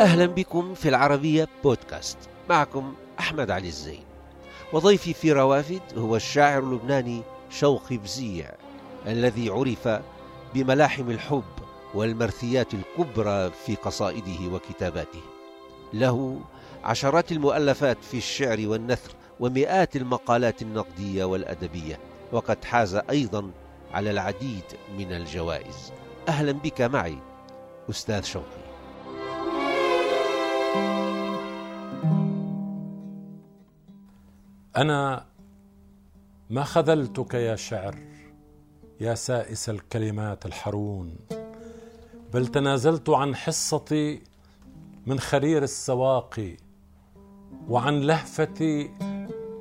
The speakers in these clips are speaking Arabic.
أهلا بكم في العربية بودكاست. معكم أحمد علي الزين. وضيفي في روافد هو الشاعر اللبناني شوقي بزيع الذي عرف بملاحم الحب والمرثيات الكبرى في قصائده وكتاباته. له عشرات المؤلفات في الشعر والنثر ومئات المقالات النقدية والأدبية وقد حاز أيضا على العديد من الجوائز. أهلا بك معي أستاذ شوقي. أنا ما خذلتك يا شعر يا سائس الكلمات الحرون بل تنازلت عن حصتي من خرير السواقي وعن لهفتي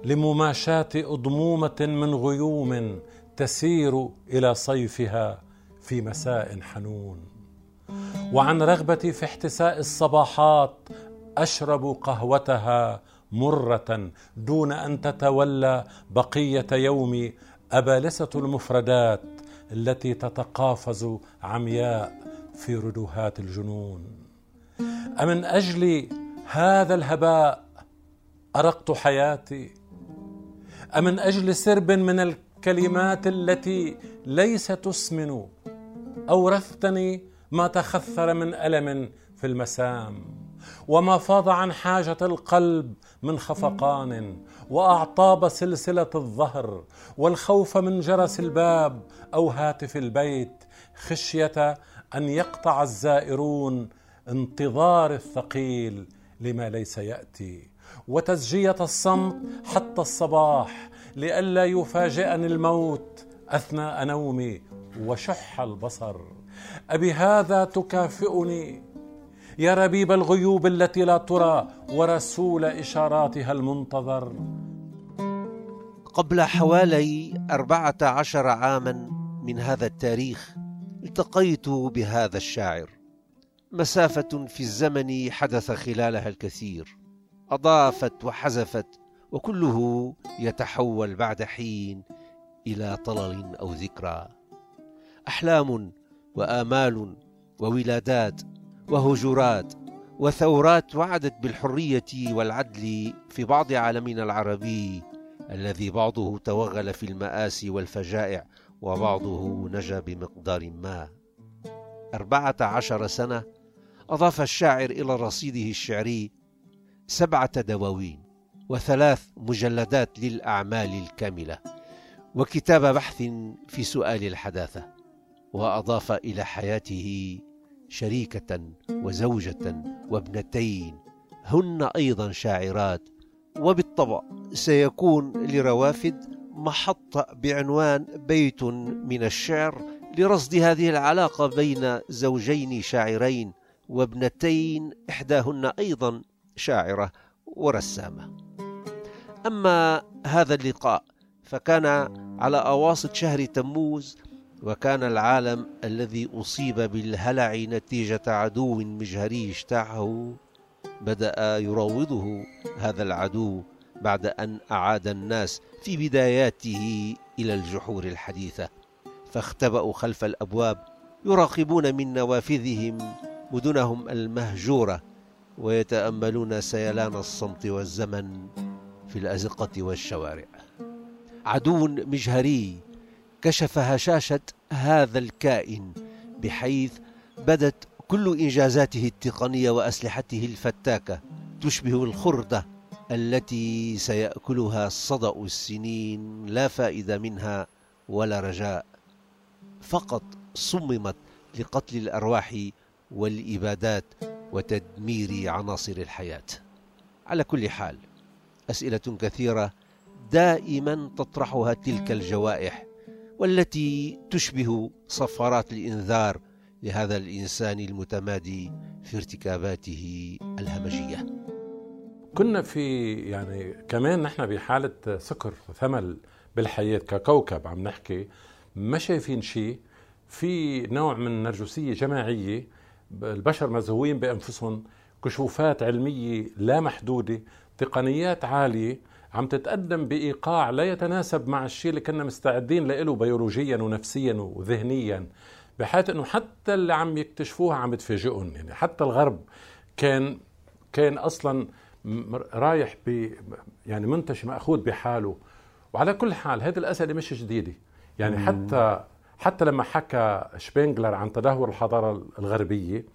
لمماشاة أضمومة من غيوم تسير إلى صيفها في مساء حنون. وعن رغبتي في احتساء الصباحات أشرب قهوتها مرة دون أن تتولى بقية يومي أبالسة المفردات التي تتقافز عمياء في ردوهات الجنون. أمن أجل هذا الهباء أرقت حياتي؟ أمن أجل سرب من الكلمات التي ليس تسمن؟ أورثتني ما تخثر من ألم في المسام. وما فاض عن حاجة القلب من خفقان وأعطاب سلسلة الظهر والخوف من جرس الباب أو هاتف البيت خشية أن يقطع الزائرون انتظار الثقيل لما ليس يأتي وتزجية الصمت حتى الصباح لئلا يفاجئني الموت أثناء نومي وشح البصر. أبي هذا تكافئني يا ربيب الغيوب التي لا ترى ورسول إشاراتها المنتظر. قبل حوالي أربعة عشر عاما من هذا التاريخ التقيت بهذا الشاعر. مسافة في الزمن حدث خلالها الكثير. أضافت وحذفت وكله يتحول بعد حين إلى طلل أو ذكرى. أحلام وآمال وولادات وهجرات وثورات وعدت بالحرية والعدل في بعض عالمنا العربي الذي بعضه توغل في المآسي والفجائع وبعضه نجا بمقدار ما. أربعة عشر سنة أضاف الشاعر إلى رصيده الشعري سبعة دواوين وثلاث مجلدات للأعمال الكاملة وكتاب بحث في سؤال الحداثة وأضاف إلى حياته شريكة وزوجة وابنتين. هن أيضا شاعرات وبالطبع سيكون لروافد محطة بعنوان بيت من الشعر لرصد هذه العلاقة بين زوجين شاعرين وابنتين إحداهن أيضا شاعرة ورسامة. أما هذا اللقاء فكان على أواسط شهر تموز وكان العالم الذي أصيب بالهلع نتيجة عدو مجهري اجتاحه بدأ يراوضه هذا العدو بعد أن أعاد الناس في بداياته إلى الجحور الحديثة. فاختبأوا خلف الأبواب يراقبون من نوافذهم مدنهم المهجورة ويتأملون سيلان الصمت والزمن في الأزقة والشوارع. عدو مجهري كشف هشاشة هذا الكائن بحيث بدت كل إنجازاته التقنية وأسلحته الفتاكة تشبه الخردة التي سيأكلها صدأ السنين لا فائدة منها ولا رجاء. فقط صممت لقتل الأرواح والإبادات وتدمير عناصر الحياة. على كل حال أسئلة كثيرة دائما تطرحها تلك الجوائح. والتي تشبه صفارات الإنذار لهذا الإنسان المتمادي في ارتكاباته الهمجية. كنا في يعني كمان نحن بحالة سكر ثمل بالحياة ككوكب عم نحكي ما شايفين شيء. في نوع من النرجسية جماعية البشر مزهوين بأنفسهم كشوفات علمية لا محدودة تقنيات عالية عم تتقدم بإيقاع لا يتناسب مع الشيء اللي كنا مستعدين له بيولوجيا ونفسيا وذهنيا بحيث إنه حتى اللي عم يكتشفوها عم تفاجئهم يعني حتى الغرب كان كان أصلا رايح ب يعني منتج مأخوذ بحاله. وعلى كل حال هذه الأسئلة مش جديدة. يعني مم. حتى حتى لما حكى شبينجلر عن تدهور الحضارة الغربية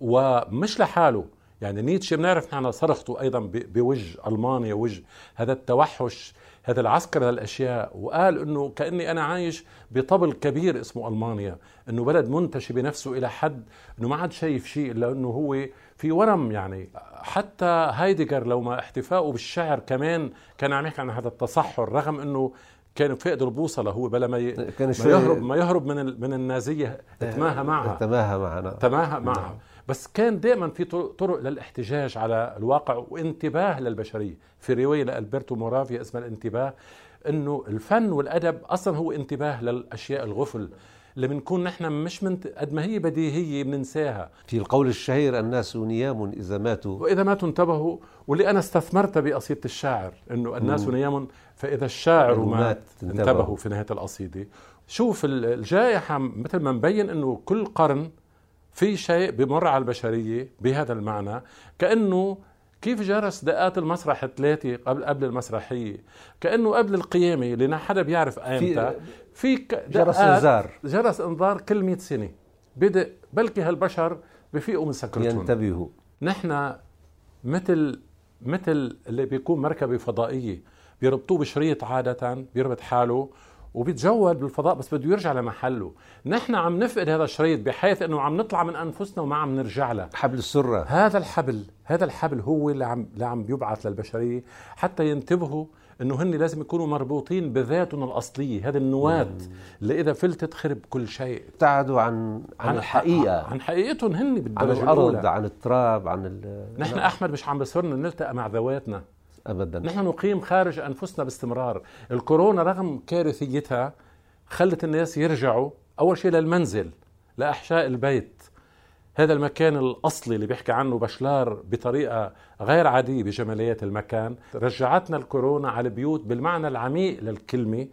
ومش لحاله يعني نيتشه بنعرف نحن صرخته أيضا بوجه ألمانيا وجه هذا التوحش هذا العسكر للاشياء وقال إنه كأني أنا عايش بطبل كبير اسمه ألمانيا إنه بلد منتشي بنفسه إلى حد إنه ما عاد شايف شيء إلا إنه هو في ورم يعني. حتى هايدجر لو ما احتفائه بالشعر كمان كان عم يحكي عن هذا التصحر رغم إنه كان فقد البوصلة هو بلا ما, ي... كان ما يهرب ما يهرب من ال... من النازية تماهى معها. تماهى معها تماهى معها. نعم. بس كان دائما في طرق للاحتجاج على الواقع وانتباه للبشرية. في رواية لألبرتو مورافيا اسمها الانتباه إنه الفن والأدب أصلا هو انتباه للأشياء الغفل اللي بنكون نحن مش من قد ما هي بديهية بننساها. في القول الشهير الناس نيام إذا ماتوا. وإذا ماتوا انتبهوا واللي أنا استثمرت بقصيدة الشاعر إنه الناس نيام فإذا الشاعر مات انتبهوا. انتبهوا في نهاية القصيدة. شوف الجائحة مثل ما مبين إنه كل قرن في شيء بمر على البشرية بهذا المعنى كأنه كيف جرس دقات المسرح الثلاثه قبل قبل المسرحية؟ كأنه قبل القيامة اللي حدا بيعرف ايمتى في, جرس إنذار. جرس إنذار كل 100 سنة. بدأ بلكي هالبشر بفيقوا من سكرتهم. ينتبهوا. نحن مثل مثل اللي بيكون مركبة فضائية بيربطوه بشريط عادة بيربط حاله وبيتجول بالفضاء بس بده يرجع لمحله. نحن عم نفقد هذا الشريط بحيث إنه عم نطلع من أنفسنا وما عم نرجع له. حبل السرة. هذا الحبل هذا الحبل هو اللي عم اللي عم بيبعث للبشرية حتى ينتبهوا إنه هن لازم يكونوا مربوطين بذاتهم الأصلية هذه النواة اللي إذا فلتت خرب كل شيء. ابتعدوا عن عن الحقيقة. عن حقيقتهم هن بالدرجة عن الأرض الأولى. عن التراب عن نحن أحمد مش عم بصرنا نلتقى مع ذواتنا. ابدا. نحن نقيم خارج أنفسنا باستمرار. الكورونا رغم كارثيتها خلت الناس يرجعوا أول شيء للمنزل لأحشاء البيت. هذا المكان الأصلي اللي بيحكي عنه بشلار بطريقة غير عادية بجماليات المكان. رجعتنا الكورونا على البيوت بالمعنى العميق للكلمة.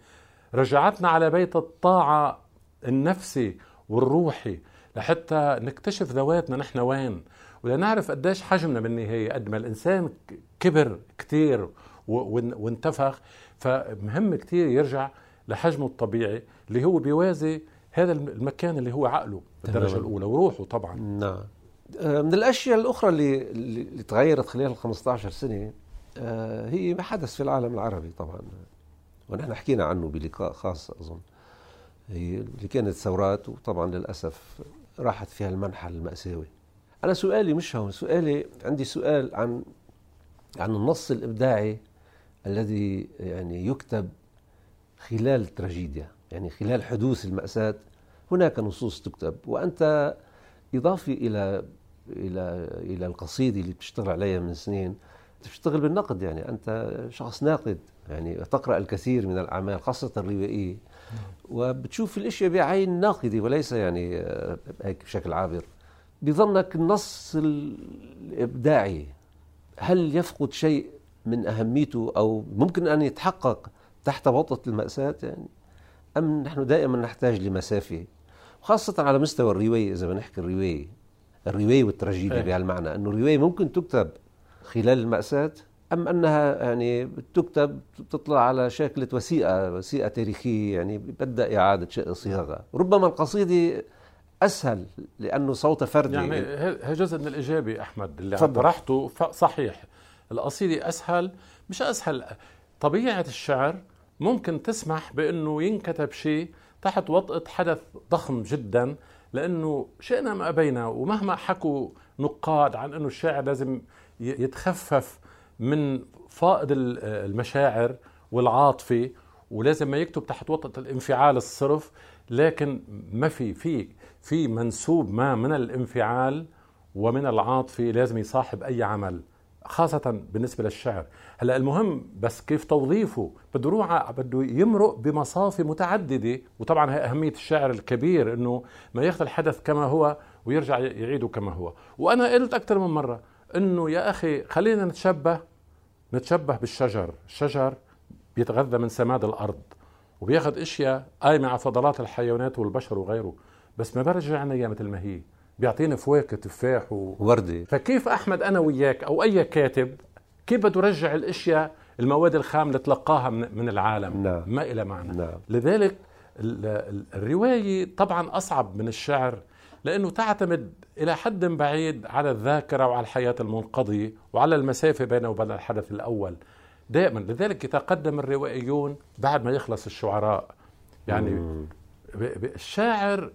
رجعتنا على بيت الطاعة النفسي والروحي لحتى نكتشف ذواتنا نحن وين. ولنعرف قديش حجمنا بالنهاية قد ما الإنسان كبر كتير وانتفخ فمهم كتير يرجع لحجمه الطبيعي اللي هو بيوازي هذا المكان اللي هو عقله بالدرجة الأولى وروحه طبعا. نعم. آه، من الأشياء الأخرى اللي اللي تغيرت خلال ال 15 سنة آه، هي ما حدث في العالم العربي طبعا. ونحن حكينا عنه بلقاء خاص أظن. هي اللي كانت ثورات وطبعا للأسف راحت فيها المنحى المأساوي. أنا سؤالي مش هون سؤالي عندي سؤال عن عن النص الإبداعي الذي يعني يكتب خلال التراجيديا يعني خلال حدوث المأساة هناك نصوص تكتب. وأنت إضافي إلى إلى إلى القصيدة اللي بتشتغل عليها من سنين تشتغل بالنقد يعني. أنت شخص ناقد يعني تقرأ الكثير من الأعمال خاصة الروائية. وبتشوف الأشياء بعين ناقدة وليس يعني آه، هيك بشكل عابر. بظنك النص الإبداعي هل يفقد شيء من أهميته أو ممكن أن يتحقق تحت بطة المأساة يعني؟ أم نحن دائما نحتاج لمسافة خاصة على مستوى الرواية؟ إذا بنحكي الرواية الرواية والتراجيديا إيه. بهالمعنى أنه الرواية ممكن تكتب خلال المأساة أم أنها يعني تكتب تطلع على شكلة وثيقة وثيقة تاريخية يعني بدأ إعادة صياغة. ربما القصيدة أسهل لأنه صوت فردي. يعني هي جزء من الاجابه أحمد اللي طرحته. صحيح القصيده أسهل مش أسهل. طبيعة الشعر ممكن تسمح بأنه ينكتب شيء تحت وطأة حدث ضخم جدا لأنه شئنا ما أبينا ومهما حكوا نقاد عن أنه الشاعر لازم يتخفف من فائض المشاعر والعاطفة ولازم ما يكتب تحت وطأة الانفعال الصرف. لكن ما في في في منسوب ما من الانفعال ومن العاطفة لازم يصاحب أي عمل خاصة بالنسبة للشعر. هلأ المهم بس كيف توظيفه؟ بده بده يمرق بمصافي متعددة وطبعا هي أهمية الشعر الكبير إنه ما ياخذ الحدث كما هو ويرجع يعيده كما هو. وأنا قلت أكثر من مرة إنه يا أخي خلينا نتشبه نتشبه بالشجر. الشجر بيتغذى من سماد الأرض وبياخذ أشياء قايمة على فضلات الحيوانات والبشر وغيره. بس ما برجع عنا اياه مثل ما هي. بيعطيني فواكه تفاح و... وردة. فكيف أحمد أنا وياك أو أي كاتب كيف بده يرجع الأشياء المواد الخام اللي تلقاها من, من العالم؟ نعم. ما إلى معنى. نعم. لذلك ال- ال- الرواية طبعا أصعب من الشعر لأنه تعتمد إلى حد بعيد على الذاكرة وعلى الحياة المنقضية وعلى المسافة بينه وبين الحدث الأول. دائما. لذلك يتقدم الروائيون بعد ما يخلص الشعراء يعني ب- الشاعر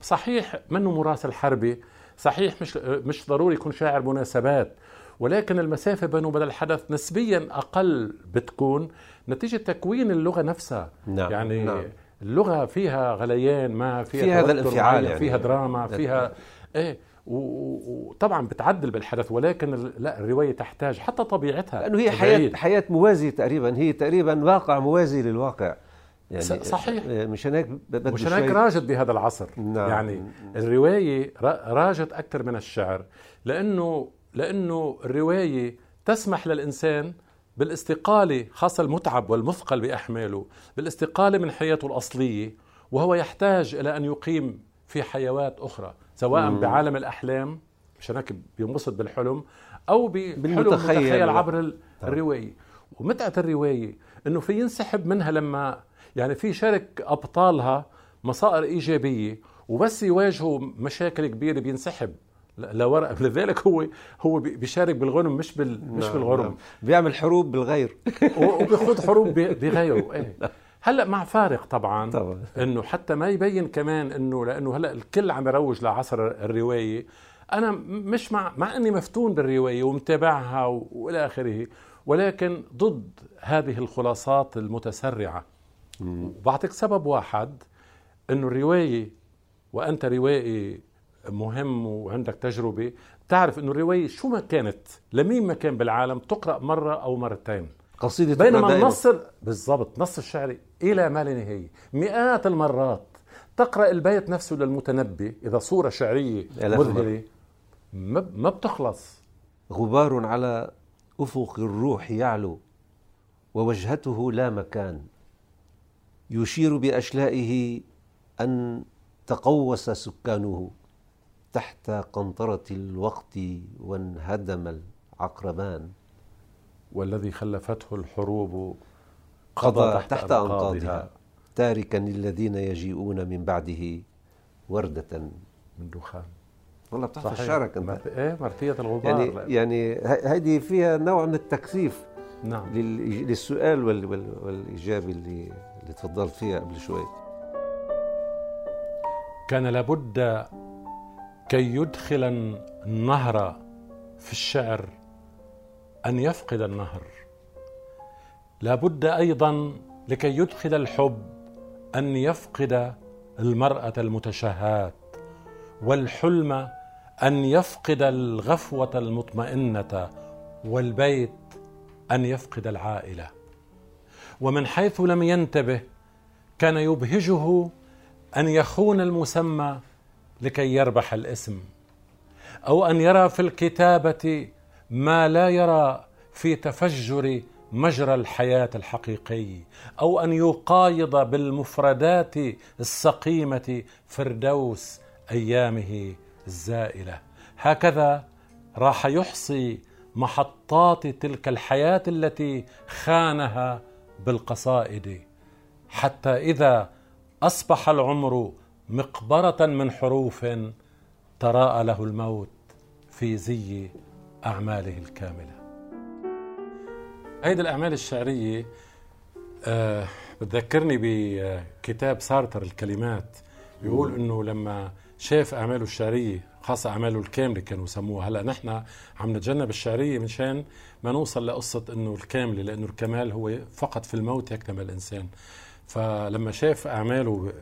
صحيح منه مراسل حربي صحيح مش مش ضروري يكون شاعر مناسبات ولكن المسافة بينه وبين الحدث نسبيا أقل بتكون نتيجة تكوين اللغة نفسها نعم، يعني نعم. اللغة فيها غليان ما فيها فيها هذا الانفعال يعني. فيها دراما فيها إيه وطبعا بتعدل بالحدث ولكن لا الرواية تحتاج حتى طبيعتها لأنه هي حياة. حياة موازية تقريبا هي تقريبا واقع موازي للواقع يعني صحيح. هيك بده مشان هيك شوي- راجت بهذا العصر نعم. يعني الرواية را- راجت أكثر من الشعر لأنه لأنه الرواية تسمح للإنسان بالاستقالة خاصة المتعب والمثقل بأحماله بالاستقالة من حياته الأصلية وهو يحتاج إلى أن يقيم في حيوات أخرى سواء بعالم الأحلام مشان هيك بينبسط بالحلم أو بحلم بالمتخيل. متخيل عبر ال- الرواية ومتعة الرواية إنه في ينسحب منها لما يعني في شرك أبطالها مصائر إيجابية وبس يواجهوا مشاكل كبيرة بينسحب لورق لذلك هو هو بي- بيشارك بالغنم مش بال مش نعم، بالغرم نعم. بيعمل حروب بالغير. وبيخوض حروب بغيره. إيه. هلأ مع فارق طبعا طبعا. إنه حتى ما يبين كمان إنه لأنه هلأ الكل عم يروج لعصر الرواية. أنا مش مع مع إني مفتون بالرواية ومتابعها وإلى آخره ولكن ضد هذه الخلاصات المتسرعة. وبعطيك سبب واحد إنه الروايه وأنت روائي مهم وعندك تجربة تعرف إنه الروايه شو ما كانت لمين ما كان بالعالم تقرأ مرة أو مرتين. قصيدة بينما. النص بالضبط نص الشعري إلى ما لا نهاية. مئات المرات تقرأ البيت نفسه للمتنبي إذا صورة شعرية مذهلة ما ما بتخلص. غبار على أفق الروح يعلو ووجهته لا مكان. يشير بأشلائه أن تقوس سكانه تحت قنطرة الوقت وانهدم العقربان. والذي خلفته الحروب قضى تحت تحت, أنقاضها. أنقاضها تاركا الذين يجيئون من بعده وردة من دخان. والله بتحفظ شعرك انت مرت... إيه مرثيه الغبار. يعني يعني ه- هيدي فيها نوع من التكثيف نعم. لل- للسؤال وال- وال- والإجابة اللي اللي تفضلت فيها قبل شوي كان لابد كي يدخل النهر في الشعر أن يفقد النهر. لابد أيضا لكي يدخل الحب أن يفقد المرأة المتشهات والحلم أن يفقد الغفوة المطمئنة والبيت أن يفقد العائلة. ومن حيث لم ينتبه كان يبهجه أن يخون المسمى لكي يربح الاسم أو أن يرى في الكتابة ما لا يرى في تفجر مجرى الحياة الحقيقي أو أن يقايض بالمفردات السقيمة فردوس أيامه الزائلة. هكذا راح يحصي محطات تلك الحياة التي خانها بالقصائد حتى إذا أصبح العمر مقبرة من حروف تراءى له الموت في زي أعماله الكاملة. هيدي الأعمال الشعرية آه بتذكرني بكتاب سارتر الكلمات بيقول إنه لما شاف أعماله الشعرية خاصة أعماله الكاملة كانوا يسموها. هلأ نحن عم نتجنب الشعرية منشان ما نوصل لقصة إنه الكاملة لأنه الكمال هو فقط في الموت يكتمل الإنسان. فلما شاف أعماله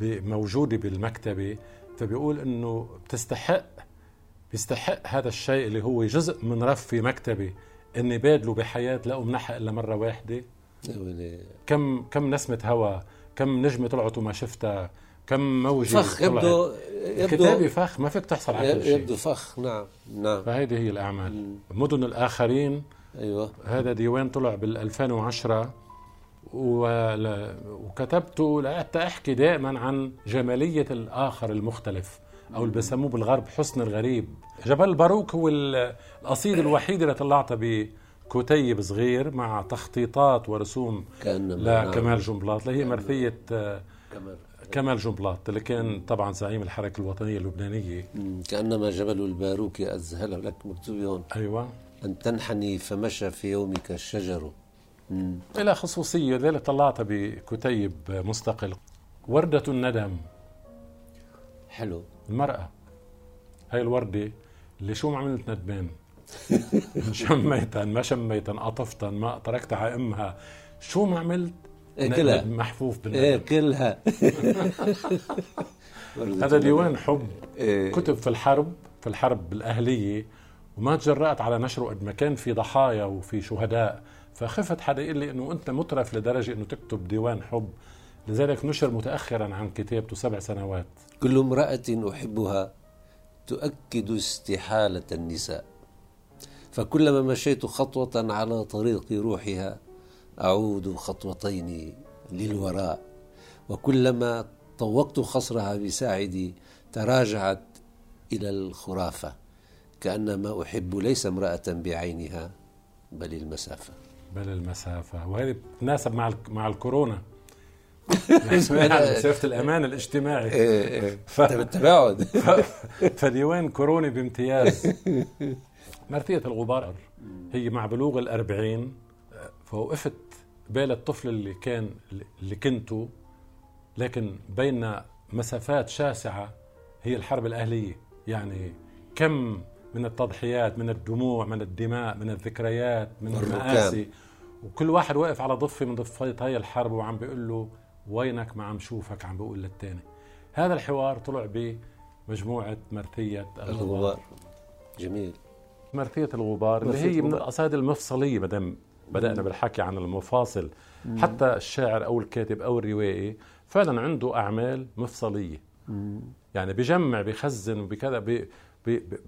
ب- موجوده بالمكتبة فبيقول إنه بتستحق بيستحق هذا الشيء اللي هو جزء من رف في مكتبة إني بادله بحياة لا امنحها إلا مرة واحدة. كم كم نسمة هواء كم نجمة طلعت وما شفتها. كم موجة فخ طلعت. يبدو كتابي يبدو فخ ما فيك تحصل على كل شيء. يبدو فخ نعم نعم. فهيدي هي الأعمال. مدن الآخرين أيوه. هذا ديوان طلع بال 2010 ولا- وكتبته لحتى أحكي دائما عن جمالية الآخر المختلف أو اللي بسموه بالغرب حسن الغريب. جبل الباروك هو القصيده الوحيده اللي طلعتها بكتيب صغير مع تخطيطات ورسوم لكمال جنبلاط اللي هي مرثيه آه، كمال. كمال جنبلاط اللي كان طبعا زعيم الحركة الوطنية اللبنانية. كأنما جبل الباروك اذهل لك مكتوب هون أيوه. أن تنحني فمشى في يومك الشجر. إلى خصوصية ليلة طلعتها بكتيب مستقل. وردة الندم. حلو. المرأة. هاي الوردة اللي شو ما عملت ندمان؟ شميتا ما شميتا قطفتا ما تركتها على أمها. شو ما عملت؟ كلها. محفوف بالندم إيه كلها. هذا ديوان حب. إيه. كتب في الحرب في الحرب الأهلية وما تجرأت على نشره قد ما كان في ضحايا وفي شهداء. فخفت حدا يقول لي إنه أنت مترف لدرجة إنه تكتب ديوان حب. لذلك نشر متاخرا عن كتابته سبع سنوات. كل امرأة أحبها تؤكد استحالة النساء. فكلما مشيت خطوة على طريق روحها أعود خطوتين للوراء. وكلما طوقت خصرها بساعدي تراجعت إلى الخرافة. كانما أحب ليس امرأة بعينها بل المسافة. بل المسافة. وهذه بتناسب مع مع الكورونا. مسافة الأمان الاجتماعي. إيه إيه. ف... بالتباعد فديوان كوروني بامتياز. مرثية الغبار هي مع بلوغ الأربعين. فوقفت بال الطفل اللي كان اللي كنته لكن بين مسافات شاسعة هي الحرب الأهلية. يعني كم من التضحيات من الدموع من الدماء من الذكريات من المآسي. وكل واحد واقف على ضفة من ضفات هاي الحرب وعم بيقول له وينك ما عم شوفك؟ عم بيقول للتاني. هذا الحوار طلع بمجموعة مرثية الغبار. جميل. مرثية الغبار اللي هي من القصائد المفصلية مدام بدأنا بالحكي عن المفاصل مم. حتى الشاعر أو الكاتب أو الروائي فعلا عنده أعمال مفصلية مم. يعني بجمع بخزن وبكذا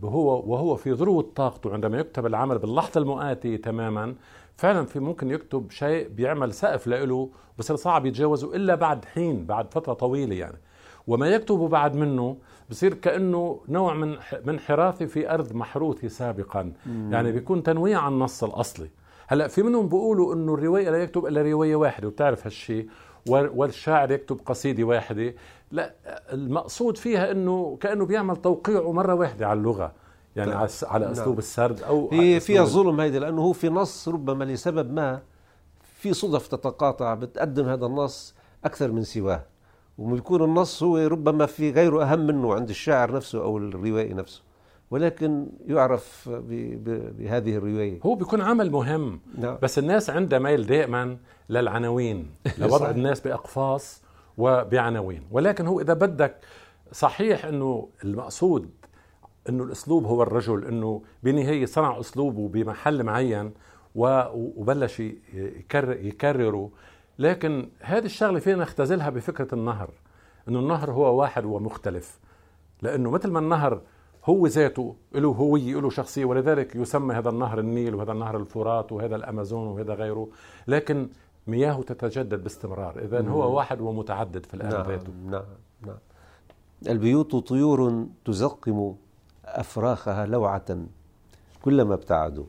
هو وهو في ذروة طاقته عندما يكتب العمل باللحظة المؤاتية تماما فعلا في ممكن يكتب شيء بيعمل سقف له بصير صعب يتجاوزه إلا بعد حين بعد فترة طويلة يعني وما يكتبه بعد منه بصير كأنه نوع من من في أرض محروثه سابقا مم. يعني بيكون تنويع عن النص الأصلي هلا في منهم بيقولوا إنه الرواية لا يكتب إلا رواية واحدة وبتعرف هالشيء والشاعر يكتب قصيدة واحدة. لا المقصود فيها إنه كأنه بيعمل توقيعه مره واحدة على اللغة يعني على على نعم. اسلوب السرد أو هي فيها ظلم هيدي لأنه هو في نص ربما لسبب ما في صدف تتقاطع بتقدم هذا النص أكثر من سواه. وبيكون النص هو ربما في غيره أهم منه عند الشاعر نفسه أو الروائي نفسه. ولكن يعرف بهذه الرواية. هو بيكون عمل مهم. نعم. بس الناس عندها ميل دائما للعناوين لوضع الناس بأقفاص وبعناوين. ولكن هو إذا بدك صحيح أنه المقصود إنه الأسلوب هو الرجل إنه بنهاية صنع أسلوبه بمحل معين وبلش يكرر يكرره. لكن هذه الشغلة فينا نختزلها بفكرة النهر. إنه النهر هو واحد ومختلف. لأنه مثل ما النهر هو ذاته له هوية له شخصية ولذلك يسمى هذا النهر النيل وهذا النهر الفرات وهذا الأمازون وهذا غيره. لكن مياهه تتجدد باستمرار. إذا هو واحد ومتعدد في الآن نعم ذاته. نعم نعم. البيوت طيور تزقم أفراخها لوعة كلما ابتعدوا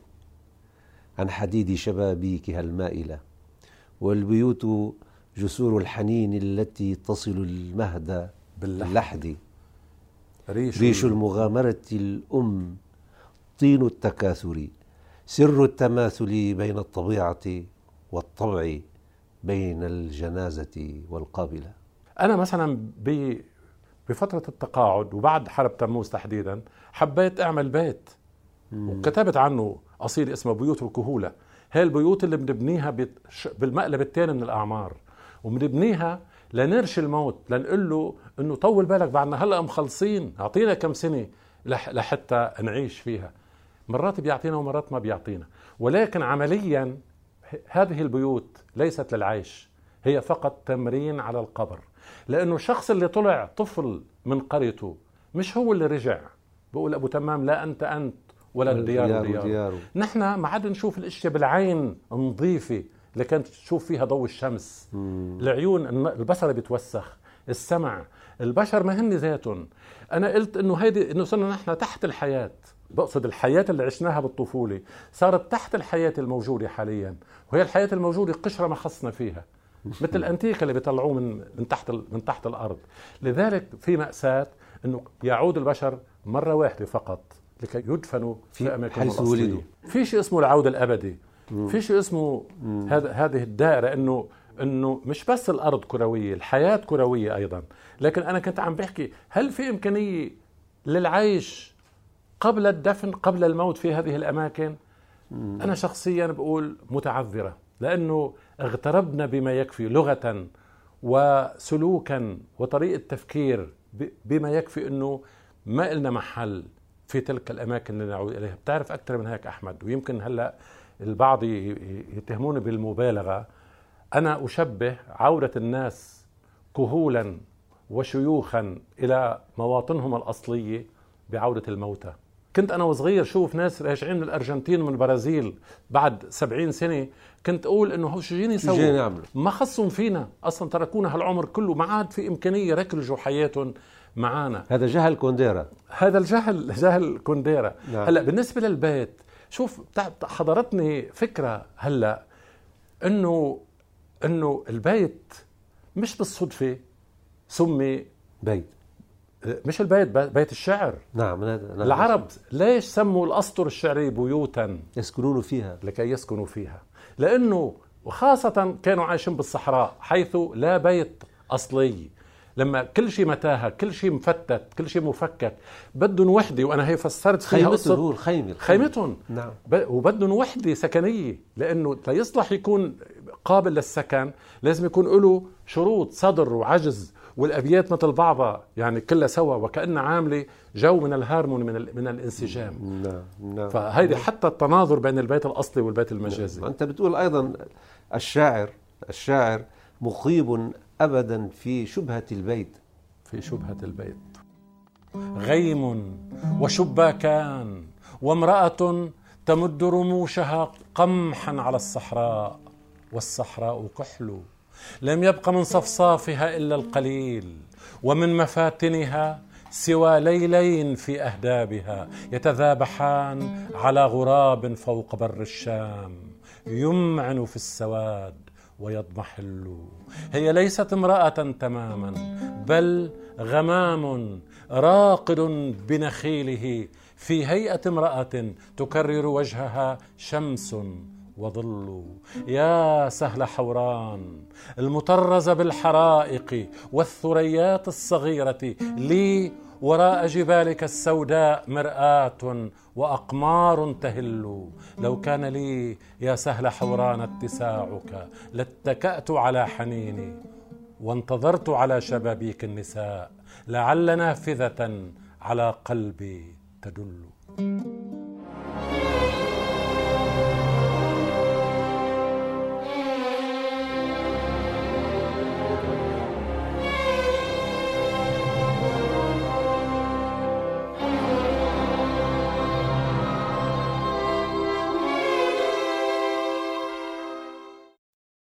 عن حديد شبابيكها المائلة. والبيوت جسور الحنين التي تصل المهد باللحد. ريش, ريش المغامرة الأم طين التكاثر سر التماثل بين الطبيعة والطبع بين الجنازة والقابلة. أنا مثلا بفترة التقاعد وبعد حرب تموز تحديدا حبيت أعمل بيت. وكتبت عنه قصيدة اسمها بيوت الكهولة. هي البيوت اللي بنبنيها بالمقلب الثاني من الأعمار. وبنبنيها لنرشي الموت لنقول له إنه طول بالك بعدنا هلأ مخلصين أعطينا كم سنة لحتى نعيش فيها. مرات بيعطينا ومرات ما بيعطينا. ولكن عمليا هذه البيوت ليست للعيش هي فقط تمرين على القبر. لأنه الشخص اللي طلع طفل من قريته مش هو اللي رجع. بقول أبو تمام لا أنت أنت ولا الديار ديار, ديار. نحن ما عاد نشوف الاشياء بالعين نظيفة. اللي كانت تشوف فيها ضوء الشمس. مم. العيون البصر بيتوسخ السمع. البشر ما هن ذاتهم. أنا قلت إنه هيدي إنه صرنا نحن تحت الحياة. بقصد الحياة اللي عشناها بالطفولة. صارت تحت الحياة الموجودة حاليا. وهي الحياة الموجودة قشرة ما خصنا فيها. مثل الانتيكا اللي بيطلعوه من من تحت من تحت الأرض. لذلك في مأساة إنه يعود البشر مرة واحدة فقط لكي يدفنوا في, في اماكنهم حيث ولدوا. في شيء اسمه العود الأبدي. في شيء اسمه هذا هذه الدائرة انه إنه مش بس الأرض كروية الحياة كروية أيضا. لكن أنا كنت عم بحكي هل في إمكانية للعيش قبل الدفن قبل الموت في هذه الأماكن؟ أنا شخصيا بقول متعذرة لأنه اغتربنا بما يكفي لغة وسلوكا وطريقة تفكير بما يكفي إنه ما لنا محل في تلك الأماكن اللي نعود إليها. بتعرف أكثر من هيك أحمد؟ ويمكن هلأ البعض يتهموني بالمبالغة. أنا أشبه عوده الناس كهولا وشيوخا إلى مواطنهم الاصليه بعوده الموتى. كنت أنا وصغير شوف ناس راجعين من الارجنتين ومن البرازيل بعد سبعين سنة كنت أقول إنه هو شو جايين يسووا؟ ما خصهم فينا. أصلا تركونا هالعمر كله ما عاد في إمكانية يركلجوا حياتهم معانا. هذا جهل كونديرا. هذا الجهل جهل كونديرا. نعم. هلأ بالنسبة للبيت شوف حضرتني فكرة هلأ إنه إنه البيت مش بالصدفة سمي بيت. مش البيت بيت الشعر. نعم, نعم. العرب ليش سموا الأسطر الشعري بيوتا؟ يسكنون فيها. لكي يسكنوا فيها. لأنه وخاصة كانوا عايشين بالصحراء حيث لا بيت أصلي. لما كل شيء متاهة كل شيء مفتت كل شيء مفكك بدهم وحده وأنا هي فسرت فيها خيمتهم هو الخيمه خيمتهم. نعم. وبدهم وحده سكنية لأنه ليصلح يكون قابل للسكن لازم يكون له شروط صدر وعجز والأبيات مثل بعضها يعني كلها سوا وكأن عاملة جو من الهارموني من من الانسجام. نعم نعم. فهيدي حتى التناظر بين البيت الأصلي والبيت المجازي. أنت بتقول أيضا الشاعر الشاعر مخيب ابدا في شبهة البيت. في شبهة البيت. غيم وشباكان وامرأة تمد رموشها قمحا على الصحراء والصحراء كحل. لم يبق من صفصافها إلا القليل ومن مفاتنها سوى ليلين في أهدابها يتذابحان على غراب فوق بر الشام يمعن في السواد. ويضمحل. هي ليست امرأة تماما بل غمام راقد بنخيله. في هيئة امرأة تكرر وجهها شمس وظل. يا سهل حوران المطرزة بالحرائق والثريات الصغيرة لي وراء جبالك السوداء مرآة وأقمار تهل. لو كان لي يا سهل حوران اتساعك لاتكأت على حنيني وانتظرت على شبابيك النساء لعل نافذة على قلبي تدل.